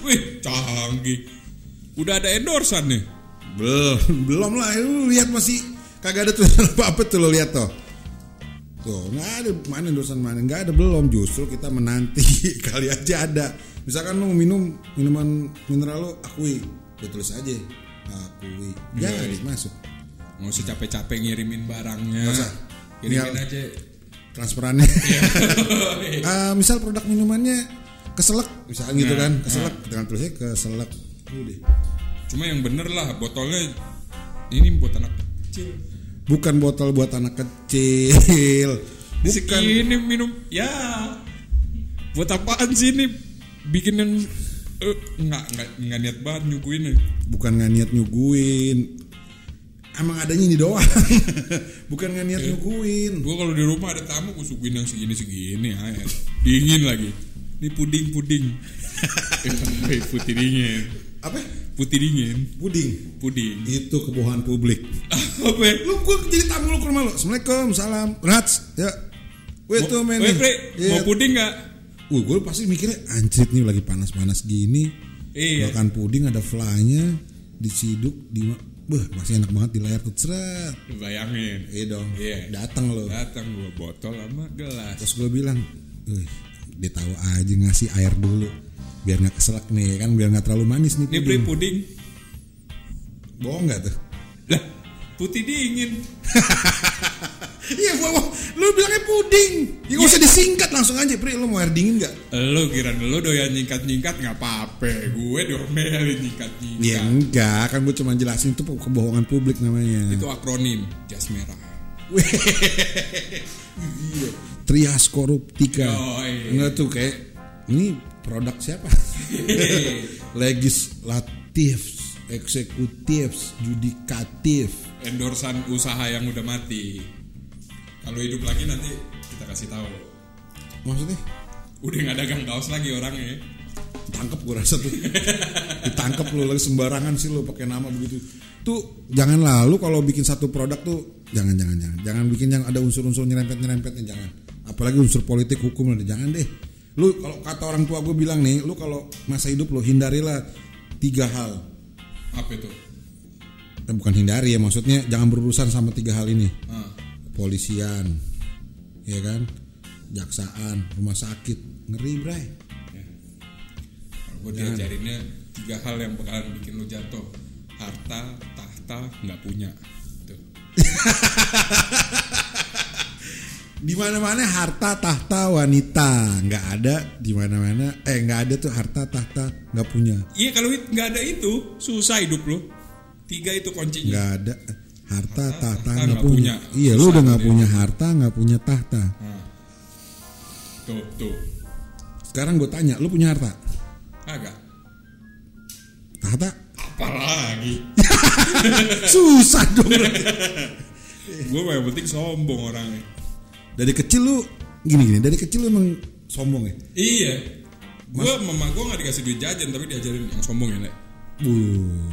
Wih, canggih. Udah ada endorsan nih. Belum, belum lah. Lu lihat masih kagak ada tulisan apa-apa tuh lo lihat tuh. Tuh, nggak ada mana dosen mana nggak ada belum. Justru kita menanti kali aja ada. Misalkan lu minum minuman mineral lu akui, lu tulis aja akui. Jangan Iya. masuk. Nggak usah capek-capek ngirimin barangnya. Nggak usah. Kirimin Tinggal- aja. Transferannya. Ah, misal produk minumannya keselak, misalkan gitu Nah, kan, keselak, dengan tulisnya keselak. Udah. Cuma yang bener lah botolnya ini buat anak kecil. Bukan botol buat anak kecil. Bukan. Segini minum ya. Buat apaan sih ini bikin yang eh, nggak nggak nggak niat banget nyuguhin ya. bukan nggak niat nyuguin emang adanya ini doang bukan nggak niat nyuguin Gua kalau di rumah ada tamu gue suguhin yang segini segini aja. Dingin lagi. Ini puding puding. Eh, putih dingin. apa Putih dingin. puding Puding. itu kebohongan publik Apa? ya? lu gua jadi tamu lu ke rumah lu assalamualaikum salam Rats ya Wait tuh men Iya. mau puding nggak? Wah, gue pasti mikirnya anjrit nih lagi panas-panas gini Iya. makan puding ada flanya diciduk di Beuh, masih enak banget di layar tuh seret bayangin. iya dong Iya. datang lo Datang gua botol sama gelas. Terus gue bilang, Wih, dia tahu aja ngasih air dulu biar nggak keselak nih kan biar nggak terlalu manis nih Ini Pre puding. puding. Bohong nggak tuh? Lah, putih dingin. Iya, gua, gua- lu bilangnya puding. Ya nggak usah disingkat langsung aja, Pri. Lu mau air dingin nggak? Lo kira lo doyan nyingkat-nyingkat nggak apa-apa. Gue domelin nyingkat-nyingkat. Ya enggak, kan gue cuma jelasin itu kebohongan publik namanya. Itu akronim jas merah. Iya. Trias koruptika. Yoi. Enggak tuh kayak ini produk siapa? Legislatif, eksekutif, judikatif. Endorsan usaha yang udah mati. Kalau hidup lagi nanti kita kasih tahu. Maksudnya? Udah nggak dagang kaos lagi orangnya. tangkep gue rasa tuh ditangkep lu lagi sembarangan sih lu pakai nama begitu tuh jangan lalu kalau bikin satu produk tuh jangan jangan jangan jangan bikin yang ada unsur-unsur nyerempet nyerempetnya jangan apalagi unsur politik hukum lah jangan deh lu kalau kata orang tua gue bilang nih lu kalau masa hidup lu hindarilah tiga hal Apa itu? eh, bukan hindari ya maksudnya jangan berurusan sama tiga hal ini Ah, polisian ya kan jaksaan rumah sakit ngeri bray ya. Kalau gue diajarinnya tiga hal yang bakalan bikin lu jatuh. Harta, tahta, nggak punya. Di mana mana harta tahta wanita nggak ada di mana mana eh nggak ada tuh harta tahta nggak punya Iya kalau nggak ada itu susah hidup lu. Tiga itu kuncinya. nggak ada harta tahta tahta nggak punya. punya. iya lu udah nggak punya harta nggak punya tahta Nah. Tuh tuh. sekarang gue tanya lu punya harta Agak. tahta Apalagi. susah dong gue yang penting sombong orangnya. dari kecil lu gini gini dari kecil lu emang sombong ya Iya. Gue mama gue nggak dikasih duit jajan tapi diajarin yang sombong ya Nek. uh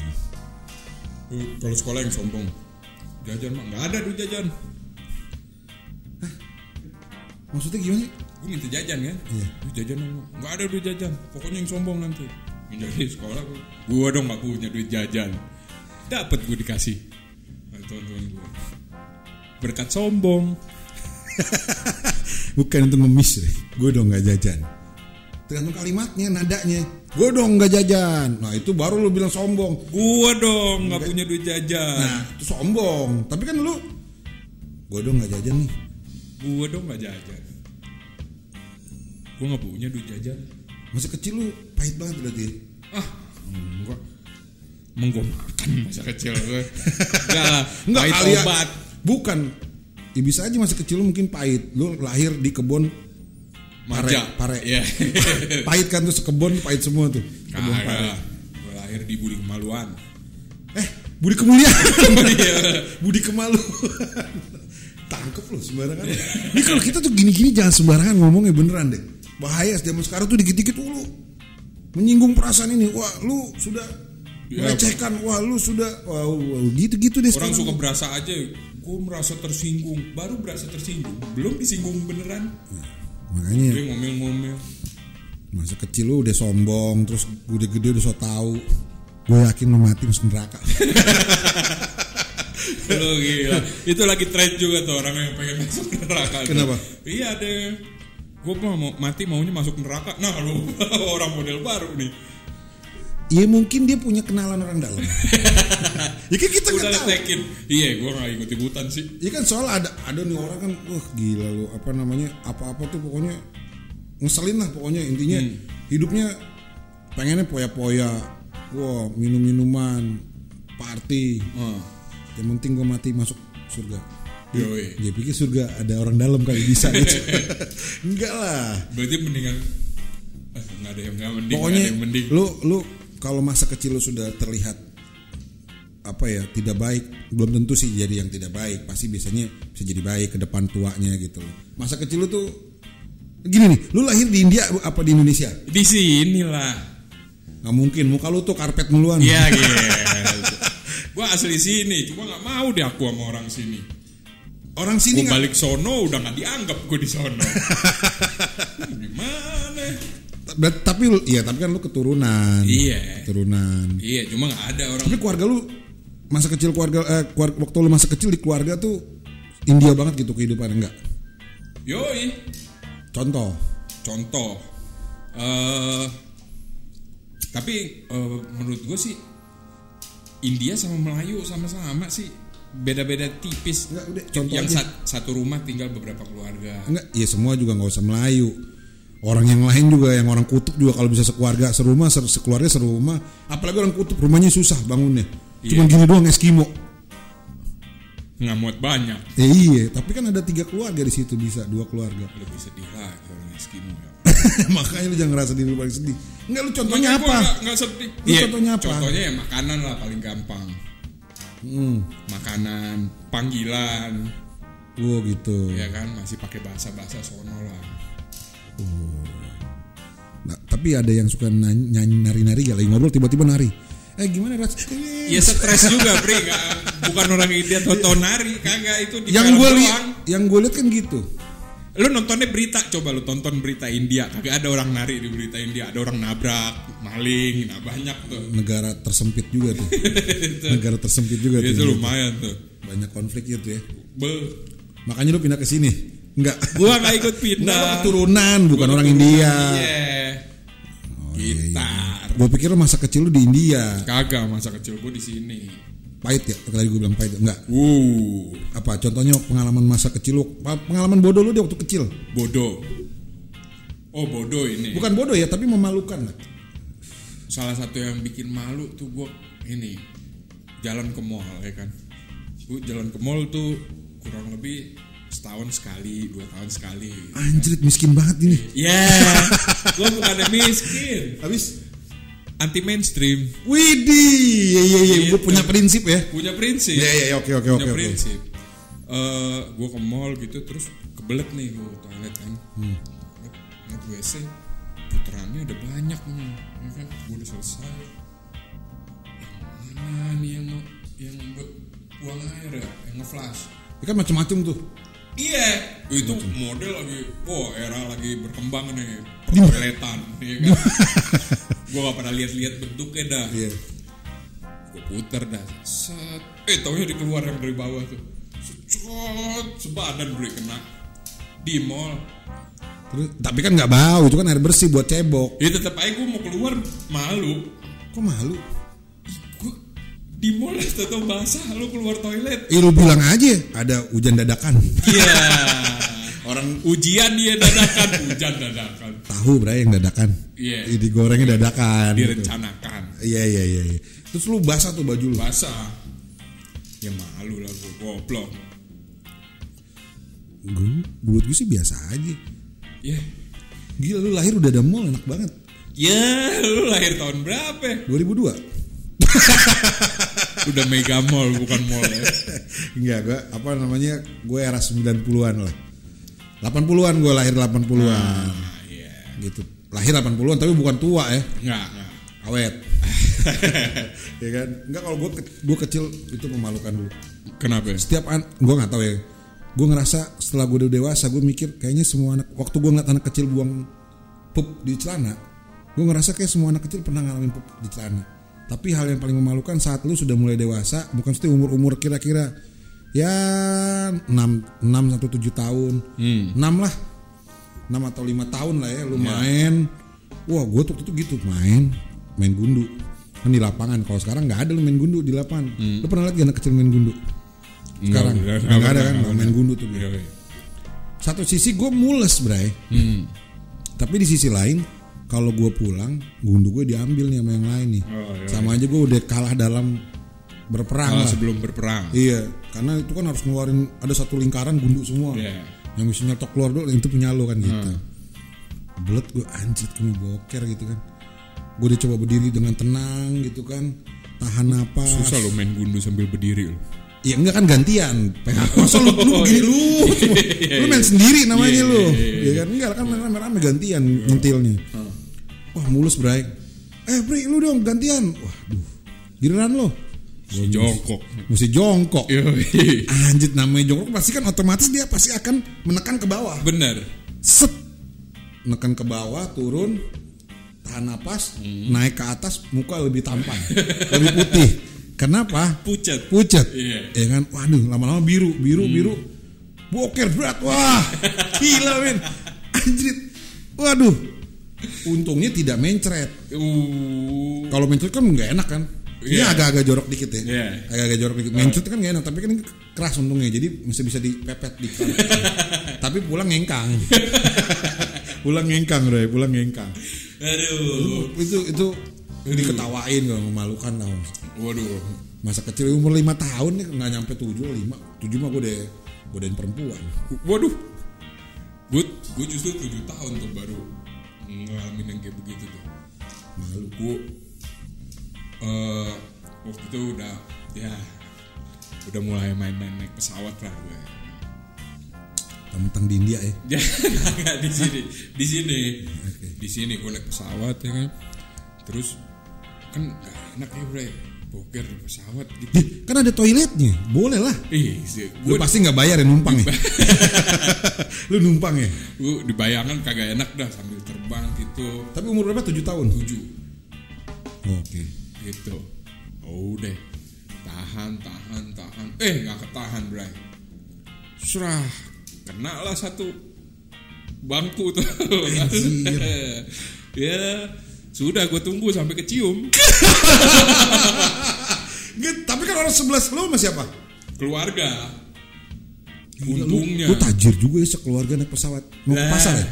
Kalau sekolah yang sombong. Jajan mah nggak ada duit jajan. maksudnya gimana sih? Gue minta jajan kan. Iya. Duit jajan dong. Nggak ada duit jajan. Pokoknya yang sombong nanti. Minta di sekolah gue. Gue dong nggak punya duit jajan. Dapat gue dikasih. Teman-teman gue. Berkat sombong. bukan ngemis deh gue dong nggak jajan tergantung kalimatnya nadanya gue dong nggak jajan nah itu baru lu bilang sombong Gue dong nggak punya duit jajan. Nah, itu sombong. Tapi kan lu gue dong nggak jajan nih. Gue dong nggak jajan. Gue nggak punya duit jajan. Masih kecil lu pahit banget berarti. Ah, enggak. Emang gue makan masa kecil gue. Enggak lah, Enggak pahit ya. obat. Bukan. Ya bisa aja masih kecil lu mungkin pahit. Lu lahir di kebun pare. Maja. pare. Iya. pahit kan tuh sekebun pahit semua tuh. Kebun pare. Kagak. Gue lahir di Budi Kemaluan. Eh, budi kemuliaan. Iya. budi kemaluan. Tangkep lu sembarangan. Ini kalau kita tuh gini-gini jangan sembarangan ngomongnya beneran deh. Bahaya zaman sekarang tuh dikit-dikit lu menyinggung perasaan ini. Wah, lu sudah Ya. melecehkan. Wah, lu sudah wah, wah, gitu-gitu deh Orang sekarang. suka berasa aja, gue merasa tersinggung. Baru berasa tersinggung, belum disinggung beneran. Makanya Gue ngomel-ngomel. Masa kecil lu udah sombong, terus udah gede udah so tau. Gue yakin lo mati masuk neraka. Lu gila. Itu lagi tren juga tuh orang yang pengen masuk neraka. Kenapa? Iya ada. Gue mau mati maunya masuk neraka. Nah lu orang model baru nih. Iya mungkin dia punya kenalan orang dalam. ya kan kita nggak tahu. ngetekin. Iya gue gak ikut ikutan sih. Iya kan soal ada ada nih orang kan, wah gila lu apa namanya apa-apa tuh pokoknya ngeselin lah pokoknya intinya hidupnya pengennya poya-poya, wah minum-minuman, party. Oh. Yang penting gue mati masuk surga. Yoi. Dia pikir surga ada orang dalam kali bisa gitu. Enggak lah. Berarti mendingan eh, nggak ada yang nggak mending. nggak Pokoknya ada yang mending. lu lu kalau masa kecil lu sudah terlihat apa ya tidak baik belum tentu sih jadi yang tidak baik pasti biasanya bisa jadi baik ke depan tuanya gitu loh masa kecil lu tuh gini nih lu lahir di India apa di Indonesia Di sini lah. nggak mungkin muka lu tuh karpet muluan Iya gitu. gue asli sini, cuma nggak mau deh aku sama orang sini. orang sini nggak balik sono udah nggak dianggap gue di sono. Gimana? Ber- tapi lu iya tapi kan lu keturunan Iya. keturunan Iya, cuma nggak ada orang. tapi keluarga lu masa kecil keluarga eh, keluarga, waktu lu masa kecil di keluarga tuh India banget gitu kehidupan enggak Yoi. contoh Contoh. eh tapi eh, menurut gue sih India sama Melayu sama-sama sih beda-beda tipis. Enggak, udah, contoh yang aja. sat- satu rumah tinggal beberapa keluarga. Enggak, ya semua juga nggak usah Melayu. Orang yang lain juga, yang orang kutub juga kalau bisa sekeluarga, serumah, ser- sekeluarga serumah. Apalagi orang kutub, rumahnya susah bangunnya. Cuma Iya. gini doang Eskimo. Nggak muat banyak. Ya iya, tapi kan ada tiga keluarga di situ bisa dua keluarga. Lebih sedih lagi orang Eskimo ya. Makanya lu jangan ngerasa diri lu paling sedih. Enggak lu contohnya apa? Nggak, nggak sedih. Lu contohnya apa? Contohnya ya makanan lah paling gampang. Hmm. Makanan, panggilan, Oh gitu. ya kan masih pakai bahasa-bahasa sono lah. Nah, tapi ada yang suka nyanyi nari-nari ya lagi ngobrol tiba-tiba nari. Eh gimana Ras? Ya stres juga. Nggak- bukan orang India tonton nari, kagak itu di yang gue lihat, yang gue lihat kan gitu. Lu nontonnya berita, coba lu tonton berita India. Kagak ada orang nari di berita India, ada orang nabrak, maling, nah banyak tuh. Negara tersempit juga tuh. Negara tersempit juga tuh. Itu lumayan tuh. Banyak konflik gitu ya. Be. Makanya lu pindah ke sini. Enggak. Gua nggak ikut Enggak pindah. keturunan, bukan orang Keturunan, India. Iya. Gitar. Gue pikir lu masa kecil lu di India. Kagak masa kecil gua di sini. Pahit ya? Tadi gue bilang pahit. Enggak. Wuh, Apa contohnya pengalaman masa kecil lu? Pengalaman bodoh lu di waktu kecil. bodoh. Oh bodoh ini. Bukan bodoh ya, tapi memalukan lah. Salah satu yang bikin malu tuh gua ini jalan ke mall ya kan. Gua jalan ke mall tuh kurang lebih setahun sekali, dua tahun sekali. Anjrit miskin banget ini. Ya, gua bukannya miskin, Habis anti mainstream, Widih, iya iya iya, gue punya prinsip ya. punya prinsip. Iya iya iya, oke oke punya oke prinsip. Eh, gue ke mall gitu terus kebelet nih gue toilet kan. Hmm. Nge WC puterannya udah banyak nih, ya kan? Gue udah selesai. Yang mana nih yang yang buat buang air ya, yang ngeflash. Ya kan macam-macam tuh. Iya, itu model lagi, oh era lagi berkembang nih, pertoiletan, ya kan? gue gak pernah lihat-lihat bentuknya dah. Iya. gue puter dah set eh taunya dikeluar yang dari bawah tuh set sebadan beri kena di mall Terus, tapi kan nggak bau, itu kan air bersih buat cebok. ya tetap aja gue mau keluar malu Kok malu? Di mall tetap basah lu keluar toilet Eh lu bilang aja ada hujan dadakan. iya orang ujian dia dadakan hujan dadakan Tahu bray yang dadakan. Iya. Ih, Digorengnya dadakan. gitu. direncanakan Iya iya iya. iya. Terus lu basah tuh baju lu. basah ya malu lah gue goblok Gue, buat gue sih biasa aja. ya Gila lu lahir udah ada mall enak banget. ya lu lahir tahun berapa 2002. udah mega mall bukan mall ya Enggak, gue apa namanya? Gue era 90-an lah. 80-an gue lahir 80-an. Ah, iya. Gitu. Lahir 80-an tapi bukan tua ya. Enggak, enggak. Awet. ya kan? Enggak kalau gue gue kecil itu memalukan dulu. Kenapa? Setiap an gue nggak tahu ya. Gue ngerasa setelah gue udah dewasa gue mikir kayaknya semua anak waktu gue ngeliat anak kecil buang pup di celana, gue ngerasa kayak semua anak kecil pernah ngalamin pup di celana. Tapi hal yang paling memalukan saat lu sudah mulai dewasa, bukan mesti umur-umur kira-kira ya 6 6 atau 7 tahun. 6 lah. 6 atau 5 tahun lah ya lu main. Wah, gue tuh itu gitu main main gundu kan di lapangan. Kalau sekarang nggak ada lu main gundu di lapangan. Lu pernah lihat anak kecil main gundu? Sekarang nggak ada kan enggak main gundu tuh. Iya, iya. Satu sisi gue mules, Bray. Hmm. Tapi di sisi lain, kalau gue pulang, gundu gue diambil nih sama yang lain nih. Oh, iya, sama aja gue udah kalah dalam berperang Malah lah. sebelum berperang. Iya, karena itu kan harus ngeluarin ada satu lingkaran gundu semua. Iya. Yang bisa nyetok keluar dulu, itu punya lo kan gitu. Belet gue anjir, mau boker gitu kan. Gue udah coba berdiri dengan tenang gitu kan. Tahan napas. Susah lo main gundu sambil berdiri lo. Ya enggak kan gantian. Masa lu, lu begini lu. lu main sendiri namanya Iya, lu. iya, iya. Ya kan enggak kan main rame-rame gantian nyentilnya. Wah, mulus, Bray. Eh, Bri, lu dong gantian. Waduh. Giliran lo. Si jongkok. Mesti jongkok. Anjir namanya jongkok pasti kan otomatis dia pasti akan menekan ke bawah. Bener. Set. Menekan ke bawah, turun, tahan napas, Hmm. naik ke atas, muka lebih tampan, lebih putih. Kenapa? Pucat. pucat Iya. ya kan waduh lama-lama biru biru biru boker berat wah gila men anjrit waduh untungnya tidak mencret Uh. kalau mencret kan nggak enak kan ini Iya. agak-agak jorok dikit ya Iya. agak-agak jorok dikit mencret kan nggak enak tapi kan ini keras untungnya jadi masih bisa dipepet di tapi pulang ngengkang pulang ngengkang bro pulang ngengkang Aduh. itu itu diketawain gak memalukan lah Waduh. masa kecil umur lima tahun nih nggak nyampe tujuh lima tujuh mah gue udah godain perempuan Waduh. Gue gue justru tujuh tahun tuh baru ngalamin yang kayak begitu tuh. malu Gue eh waktu itu udah ya udah mulai main-main naik pesawat lah gue. tentang di India ya nggak di sini, di sini, di sini gue naik pesawat ya kan. Terus kan gak enak ya bre, boker pesawat gitu. Ih, kan ada toiletnya. Boleh lah. Ih, sih, lu pasti nggak bayar ya numpang ya? Lu numpang ya? Gue dibayangkan kagak enak dah sambil terbang gitu. tapi umur berapa? Tujuh tahun? Tujuh. Oke. Gitu. Oh deh, tahan, tahan, tahan. Eh nggak ketahan bray. Serah, kena lah satu bangku tuh. ya sudah gue tunggu sampai kecium tapi kan orang sebelah lu sama siapa keluarga. Untungnya. gue tajir juga ya sekeluarga naik pesawat mau ke Lah. pasar ya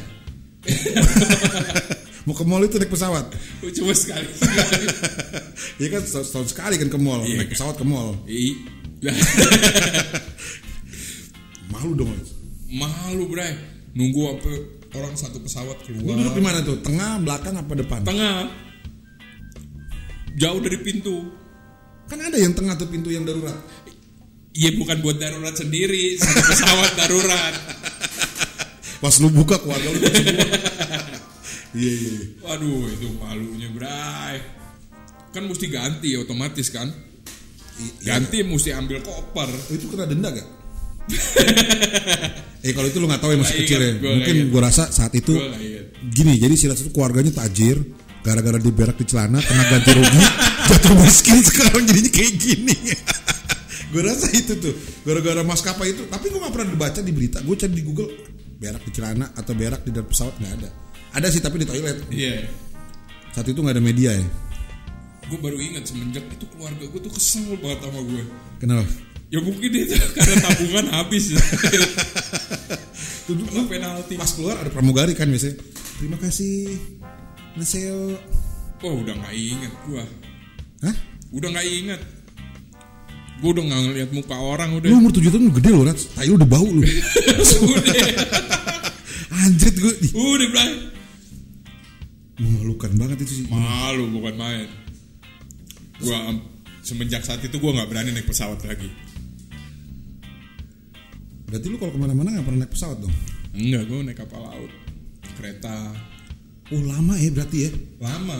mau ke mall itu naik pesawat Cuma sekali. ya kan setahun sekali kan ke mall Iya, naik pesawat ke mall Ih, malu dong malu bray. Nunggu apa orang satu pesawat lu keluar. duduk di mana tuh tengah belakang apa depan Tengah. Jauh dari pintu. kan ada yang tengah tuh pintu yang darurat Iya bukan buat darurat sendiri, satu pesawat darurat. pas lu buka keluarga lu semua iya iya iya. Waduh itu malunya bray. Kan mesti ganti otomatis kan. I- iya. Ganti mesti ambil koper. itu kena denda gak eh kalau itu lu nggak tahu ya masih Nggak kecil ya. gua mungkin nggak gua rasa saat itu Gua nggak gini jadi si Ras itu keluarganya tajir gara-gara di berak di celana kena ganti rugi jatuh miskin sekarang jadinya kayak gini. Gue rasa itu tuh gara-gara maskapai itu. Tapi gue gak pernah dibaca di berita gue cari di Google berak di celana atau berak di dalam pesawat nggak ada. Ada sih tapi di toilet. Iya. saat itu nggak ada media ya. Gue baru ingat semenjak itu keluarga gue tuh kesel banget sama gue. kenapa Ya mungkin itu karena tabungan habis. Tuh, lu penalti. pas keluar ada pramugari kan biasanya terima kasih Naseo Oh udah nggak inget gue. Hah? Udah nggak inget. Gue udah nggak ngeliat muka orang udah. Lu umur 7 tahun gede loh Rats Tai udah bau lu udah. Anjrit gue ih, Udah bray. Memalukan banget itu sih Malu bukan main. Gua semenjak saat itu gua nggak berani naik pesawat lagi. Berarti lu kalau ke mana-mana gak pernah naik pesawat dong Enggak, gua naik kapal laut, kereta. Oh lama ya berarti ya Lama.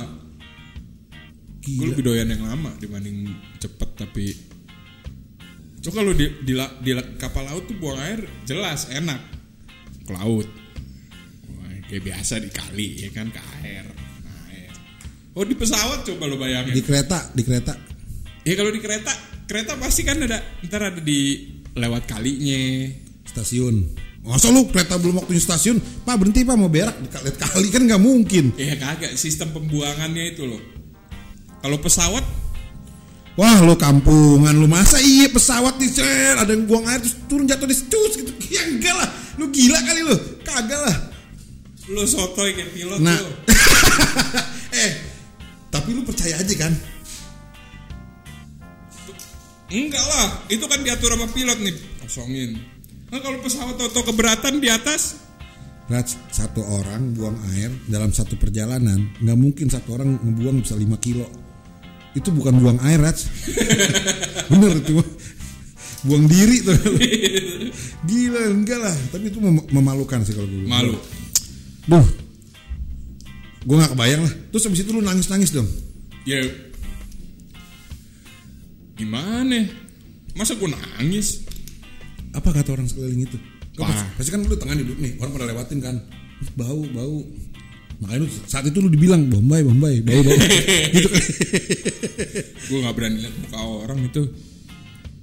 Gue lebih doyan yang lama dibanding cepet tapi. Coba kalau di, di, di kapal laut tuh buang air jelas enak ke laut. Wah, kayak biasa di kali ya kan ke air. Air. Oh di pesawat coba lo bayangin. Di kereta, di kereta. Ya kalau di kereta, kereta pasti kan ada ntar ada di lewat kalinya. Stasiun. Masa lu kereta belum waktunya stasiun? Pak berhenti pak mau berak di kali, kali kan nggak mungkin. Ya kagak sistem pembuangannya itu loh. Kalau pesawat Wah lu kampungan lu masa iya pesawat di ada yang buang air terus turun jatuh di cus gitu. Ya enggak lah. Lu gila kali lu. Kagak lah. lo sotoy kayak pilot Nah. eh, tapi lu percaya aja kan? Enggak lah, itu kan diatur sama pilot nih. Kosongin. Nah kalau pesawat atau keberatan di atas, Rats, satu orang buang air dalam satu perjalanan. Nggak mungkin satu orang ngebuang bisa 5 kilo. Itu bukan buang air Rats bener itu buang diri tuh. Gila enggak lah. Tapi itu mem- memalukan sih kalau gue malu. duh. Gue nggak kebayang lah. Terus habis itu lu nangis nangis dong? Ya gimana? Masa gue nangis? apa kata orang sekeliling itu Apa? pasti, kan lu tengah duduk nih orang pada lewatin kan bau bau makanya lu saat itu lu dibilang bombay bombay bau bau gitu Gue nggak berani lihat muka orang itu.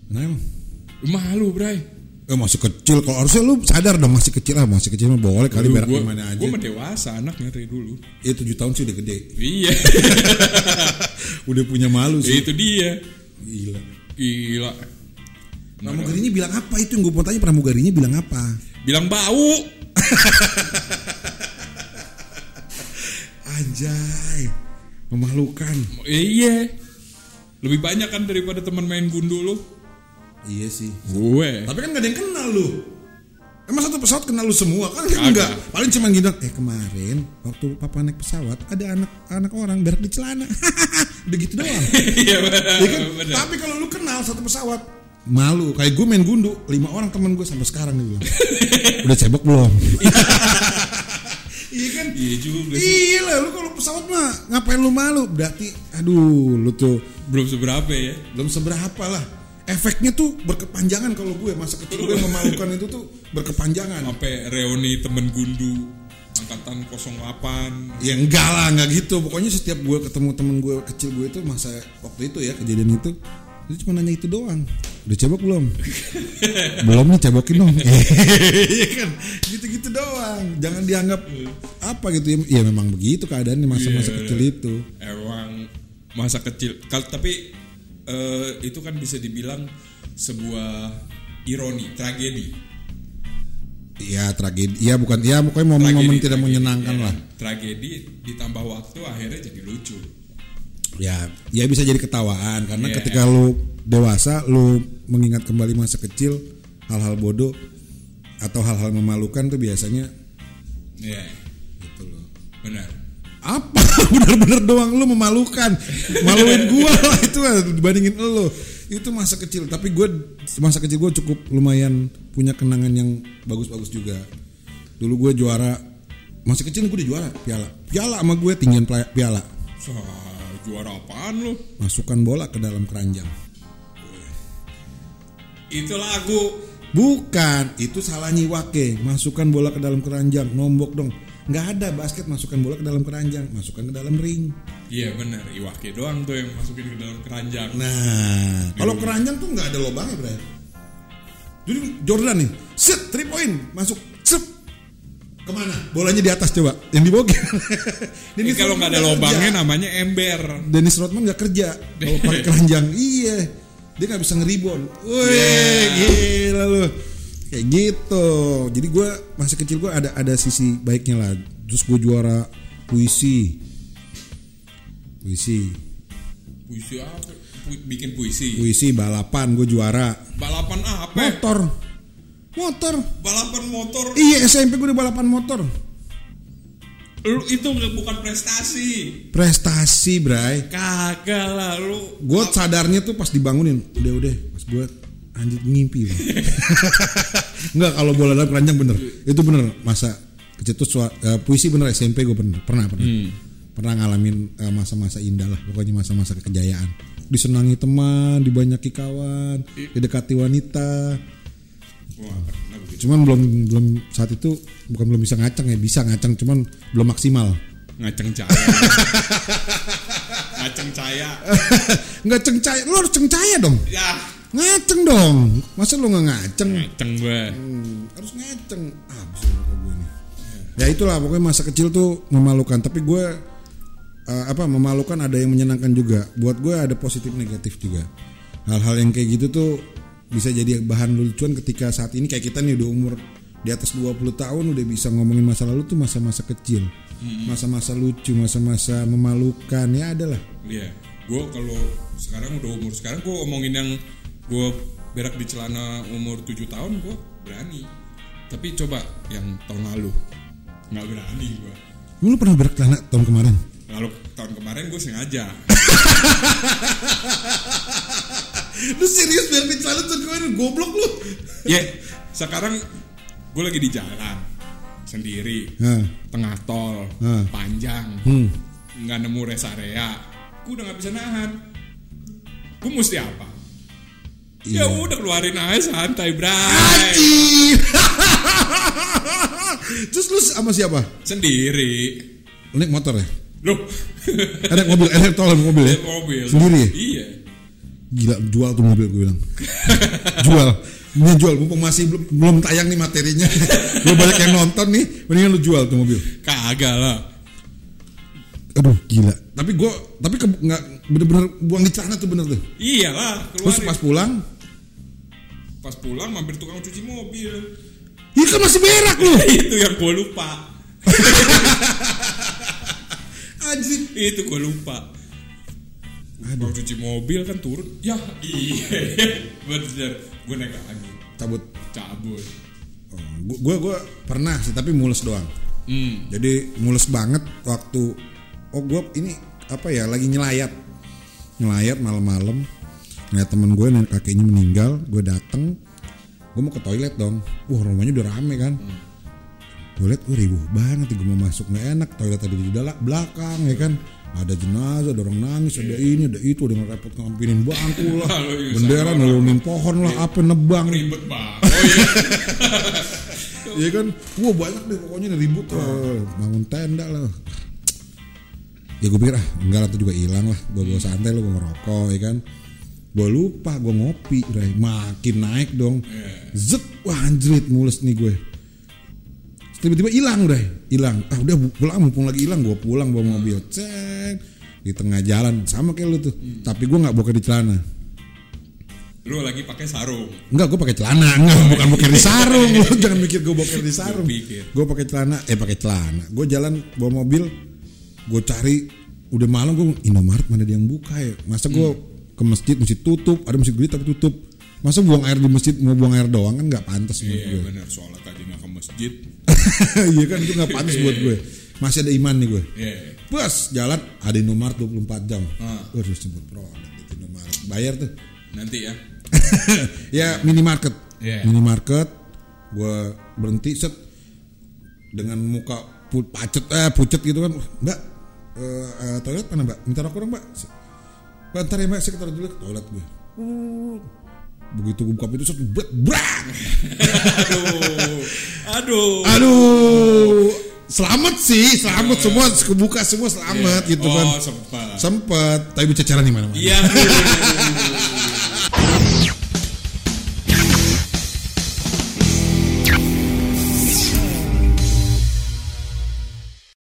nah emang Malu, Bray. Eh, masih kecil kalau harusnya lu sadar dong masih kecil lah masih kecil mah boleh kali berak di mana aja gue dewasa anaknya dari dulu. ya tujuh tahun sih udah gede Iya, udah punya malu ya sih itu dia. Gila Gila. pramugarinya bilang apa itu yang gue mau tanya pramugarinya bilang apa Bilang bau. anjay memalukan Iya. Lebih banyak kan daripada teman main gundu lu. iya sih Gue. tapi kan gak ada yang kenal lu Emang satu pesawat kenal lu semua? Kan Kagak. enggak. Paling cuma gitu eh kemarin waktu papa naik pesawat ada anak anak orang berak di celana. Udah gitu doang. Iya Ya kan? bener. Tapi kalau lu kenal satu pesawat malu. Kayak gue main gundu lima orang teman gue sampai sekarang nih bilang. Udah cebok belum? Iya kan? Iya juga iya lah lu kalau pesawat mah ngapain lu malu? Berarti aduh lu tuh Belum seberapa ya. belum seberapa lah efeknya tuh berkepanjangan kalau gue masa kecil gue memalukan itu tuh berkepanjangan. Sampai reuni temen gundu angkatan 08. ya enggak lah enggak gitu. Pokoknya setiap gue ketemu temen gue kecil gue itu masa waktu itu ya kejadian itu itu cuma nanya itu doang. Udah cebok belum? Belum nih cebokin dong. Iya kan? Gitu-gitu doang. Jangan dianggap apa gitu. Ya, ya memang begitu keadaannya masa-masa Iya. kecil itu. Emang masa kecil. Kal tapi eh, itu kan bisa dibilang sebuah ironi, tragedi. Iya tragedi Iya bukan Iya pokoknya momen-momen tidak tragedi, menyenangkan ya. lah Tragedi ditambah waktu akhirnya jadi lucu. ya ya bisa jadi ketawaan karena Iya. ketika lu dewasa lu mengingat kembali masa kecil hal-hal bodoh atau hal-hal memalukan tuh biasanya Iya, gitu loh benar. Apa? Bener-bener doang lu memalukan. Maluin gua lah itu lah dibandingin lu. Itu masa kecil tapi gue masa kecil gue cukup lumayan punya kenangan yang bagus-bagus juga. Dulu gue juara masih kecil gue udah juara piala. Piala sama gue tinggian piala. Wah, juara apaan lu? masukkan bola ke dalam keranjang. Itu lagu. bukan itu salah nyiwake. Masukkan bola ke dalam keranjang nombok dong nggak ada basket masukkan bola ke dalam keranjang masukkan ke dalam ring Iya benar, Iwake doang tuh yang masukin ke dalam keranjang. Nah, kalau keranjang tuh nggak ada lubangnya, Bray. Jadi Jordan nih, set three point masuk, set ke mana? Bolanya di atas coba, yang di gimana? Ini Dennis kalau nggak ada lubangnya kerja. namanya ember. Dennis Rodman nggak kerja kalau pakai keranjang. Iya, dia nggak bisa ngeribon. Wih, Yeah. gila lu. Kayak gitu. Jadi gue masa kecil gue ada ada sisi baiknya lah. Terus gue juara puisi. Puisi. Puisi apa? Pu- bikin puisi. Puisi balapan gue juara. Balapan apa? Motor. Motor. Balapan motor. Iya SMP gue udah balapan motor. Lu itu bukan prestasi. Prestasi, Bray. Kagak lah lu. Gue sadarnya tuh pas dibangunin. Udah udah. Pas gue anjir ngimpi. Bray. Enggak kalau bola dalam keranjang bener. Itu bener masa kecil tuh eh, puisi bener SMP gue bener. Pernah pernah. Pernah ngalamin eh, masa-masa indah lah pokoknya masa-masa kekejayaan disenangi teman dibanyaki kawan didekati wanita. Wah, cuman belum belum saat itu bukan belum bisa ngaceng ya bisa ngaceng cuman belum maksimal. Ngaceng caya ngaceng caya nggak cengcaya lu harus cengcaya dong. Ya ngaceng dong. Masa lu nggak ngaceng? Ngaceng gue Hmm, harus ngaceng. Ah bisa rokok gue nih. Ya itulah pokoknya masa kecil tuh memalukan. Tapi gue eh, apa memalukan ada yang menyenangkan juga. Buat gue ada positif negatif juga. Hal-hal yang kayak gitu tuh bisa jadi bahan lucuan ketika saat ini. Kayak kita nih udah umur di atas 20 tahun udah bisa ngomongin masa lalu tuh masa-masa kecil. Masa-masa lucu masa-masa memalukan. Ya adalah Iya, gue kalau sekarang udah umur sekarang gue ngomongin yang gue berak di celana umur 7 tahun gue berani. Tapi coba yang tahun lalu nggak berani gue. lu pernah berak celana tahun kemarin Lalu tahun kemarin gue sengaja. lu serius berak di celana tahun kemarin goblok lu ya, sekarang gue lagi di jalan sendiri, Hah. tengah tol, Hmm. panjang, Hmm. nggak nemu rest area, gue udah nggak bisa nahan. Gue mesti apa? Iya. Ya udah keluarin aja santai, bray. Anjir. Terus lu sama siapa? Sendiri. Lu naik motor ya? Loh, Eh, naik mobil, eh, naik tol mobil ya? mobil. Sendiri ya? Iya. Gila, jual tuh mobil gue bilang. jual. Ini jual, mumpung masih belum, belum tayang nih materinya. belum banyak yang nonton nih, mendingan lu jual tuh mobil. Kagak lah. Aduh, gila. Tapi gue, tapi ke, nggak bener-bener buang di celana tuh bener tuh. Iyalah, Terus keluarin. pas pulang, Pas pulang mampir tukang cuci mobil. iya kan masih berak lu. Itu yang gue lupa. Anjir. Itu gue lupa. Tukang cuci mobil kan turun. Ya, iya. Bener. Gue naik lagi. Cabut. Cabut. Oh, gue gue pernah sih, tapi mules doang. Hmm. Jadi mules banget waktu oh gue ini apa ya lagi nyelayat nyelayat malam-malam ngeliat temen gue nenek kakeknya meninggal gue dateng gue mau ke toilet dong. Wah rumahnya udah rame kan? Gue liat gue ribuh banget gue mau masuk. Nggak enak toilet tadi di dalam belakang ya kan? Ada jenazah ada orang nangis ada ini ada itu ada yang repot ngampinin bangku lah. Iya, bendera nurunin pohon lah apa nebang. Ribet banget. Oh iya. Iya kan, wah banyak deh pokoknya nih ribut lah, bangun tenda lah. Ya gue pikir ah enggak lah itu juga hilang lah, gue bawa santai lo gue ngerokok ya kan. Gue lupa gue ngopi, Ray. makin naik dong. Zet, wah anjrit mules nih gue. Tiba-tiba hilang Ray, hilang. Ah udah pulang mumpung lagi hilang, gue pulang bawa mobil. Ceng di tengah jalan sama kayak lu tuh. Tapi gue nggak boker di celana. Lu lagi pakai sarung. Enggak, gue pakai celana. Enggak, bukan boker di sarung. Lu jangan mikir gue boker di sarung. Gue pakai celana, eh pakai celana. Gue jalan bawa mobil, gue cari udah malam gue Indomaret mana dia yang buka ya. Masa gue ke masjid masjid tutup, ada masjid gede tapi tutup. Masa buang air di masjid mau buang air doang kan nggak pantas buat Iya gue. bener sholat aja nggak ke masjid. Iya kan itu nggak pantas buat gue. Masih ada iman nih gue. Iya. Pas jalan ada Indomaret 24 jam. Ah. Gue harus sebut produk itu Indomaret. Bayar tuh. Nanti ya. ya minimarket Iya. minimarket gue berhenti set dengan muka pu- pacet eh pucet gitu kan mbak eh, eh, toilet mana mbak minta rokok dong mbak mbak ntar ya saya taruh dulu ke toilet gue begitu gue buka pintu set bet brak Aduh. Aduh. aduh selamat sih selamat semua kebuka semua selamat gitu oh, kan sempat. sempet tapi berceceran di mana mana Iya.